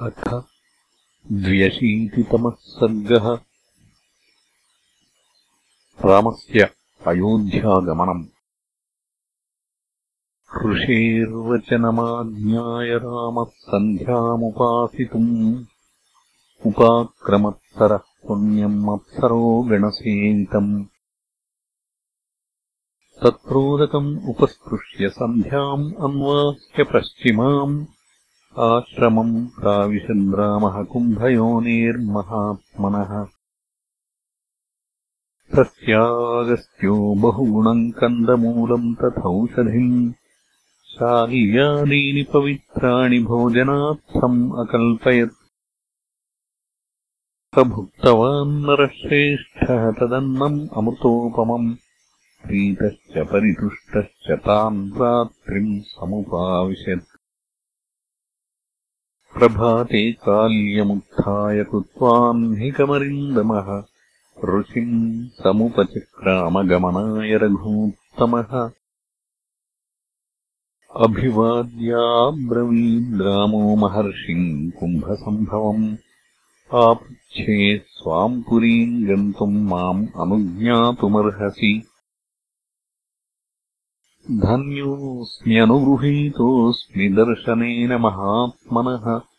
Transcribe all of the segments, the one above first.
अथ द्व्यशीतितमः सर्गः। रामस्य अयोध्यागमनम्। ऋषेर्वचनमाज्ञाय रामः सन्ध्यामुपासितुम् उपाक्रमत्सरः पुण्यम् अप्सरो गणसेवितम्। तत्रोदकम् उपस्पृश्य सन्ध्याम् अन्वास्य पश्चिमाम् आश्रमम् प्राविशद्रामः कुम्भयोनेर्महात्मनः। तस्यागस्त्यो बहुगुणम् कन्दमूलम् तथौषधिम् शाल्यादीनि पवित्राणि भोजनार्थम् अकल्पयत्। स भुक्तवान् नरश्रेष्ठः तदन्नम् अमृतोपमम्। प्रीतश्च परितुष्टश्च तान् रात्रिम् समुपाविशत् प्रभाते काल्यमुत्थाय कृत्वाह्निकमरिन्दमः ऋषिम् समुपचक्रामगमनाय रघूत्तमः। अभिवाद्याब्रवीद्रामो महर्षिम् कुम्भसम्भवम्। आपृच्छे स्वाम् पुरीम् गन्तुम् माम् अनुज्ञातुमर्हसि। धन्योऽस्म्यनुगृहीतोऽस्मि दर्शनेन महात्मनः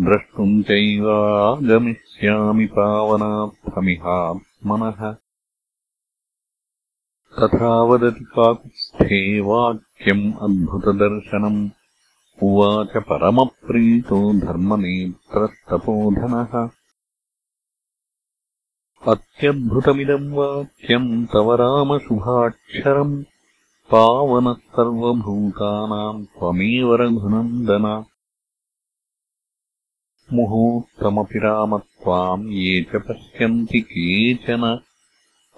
द्रष्टुम् चैवागमिष्यामि पावनार्थमिहात्मनः। तथा वदति काकुत्स्थे वाक्यम् अद्भुतदर्शनम्। उवाच परमप्रीतो धर्मनेत्रस्तपोधनः। अत्यद्भुतमिदम् वाक्यम् तव रामशुभाक्षरम्। पावनः सर्वभूतानाम् त्वमेव रघुनन्दन मुहूर्तमपि राम त्वाम् ये च पश्यन्ति केचन।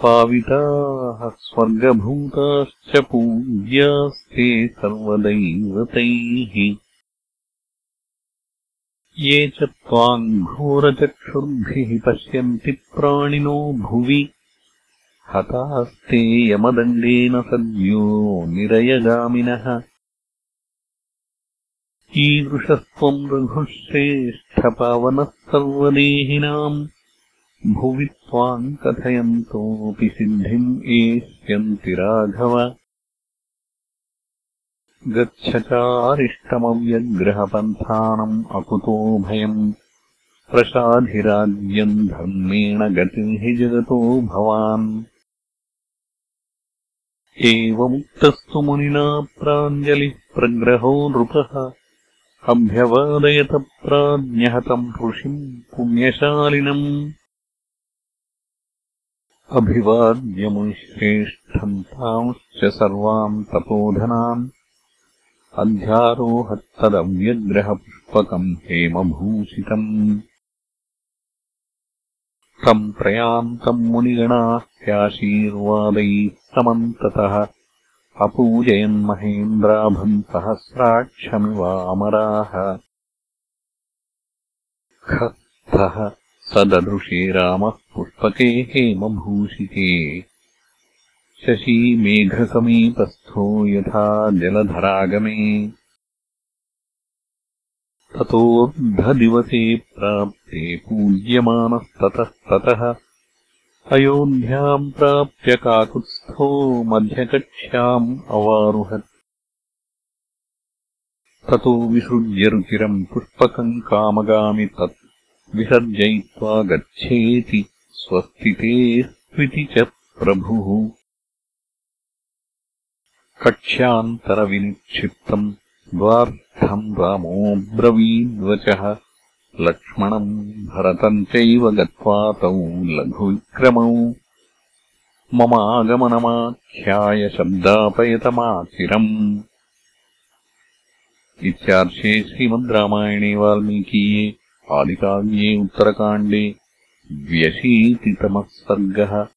पाविताः स्वर्गभूताश्च पूज्यास्ते सर्वदैवतैः। ये च त्वाम् घोरचक्षुर्भिः पश्यन्ति प्राणिनो भुवि। हतास्ते यमदण्डेन सद्यो निरयगामिनः ईदृशस्त्वम् रघुश्रेष्ठपावनः सर्वदेहिनाम् भुवि त्वाम् कथयन्तोऽपि सिद्धिम् एष्यन्ति राघव। गच्छचारिष्टमव्यग्रहपन्थानम् अकुतो भयम्। प्रसाधिराज्यम् धर्मेण गतिम् हि जगतो भवान्। एवमुक्तस्तु मुनिना प्राञ्जलिः प्रग्रहो नृपः अभ्यवादयत प्राज्ञहतम् ऋषिम् पुण्यशालिनम्। अभिवाद्यमुनिश्रेष्ठम् तांश्च सर्वान् तपोधनान्। अध्यारोहत्तदव्यग्रहपुष्पकम् हेमभूषितम्। तम् प्रयान्तम् मुनिगणाः ह्याशीर्वादैः समन्ततः अपूजयन्महेन्द्राभम् सहस्राक्षमिवामराः खस्तः स ददृशे रामः पुष्पके हेमभूषिते शशीमेघसमीपस्थो यथा जलधरागमे। ततोऽर्धदिवसे प्राप्ते पूज्यमानस्ततस्ततः अयोध्याम् प्राप्य काकुत्स्थो मध्यकक्ष्याम् अवारुहत्। ततो विसृज्य रुचिरम् पुष्पकम् कामगामि तत्। विसर्जयित्वा गच्छेति स्वस्तितेऽस्त्विति च प्रभुः। कक्ष्यान्तरविनिक्षिप्तम् द्वार्थम् रामोऽब्रवीद्वचः लक्ष्मणम् भरतम् चैव गत्वा तौ लघुविक्रमौ। ममागमनमाख्याय शब्दापयतमाचिरम्। इत्यार्षे श्रीमद् रामायणे वाल्मीकीये आदिकाव्ये उत्तरकाण्डे द्व्यशीतितमः सर्गः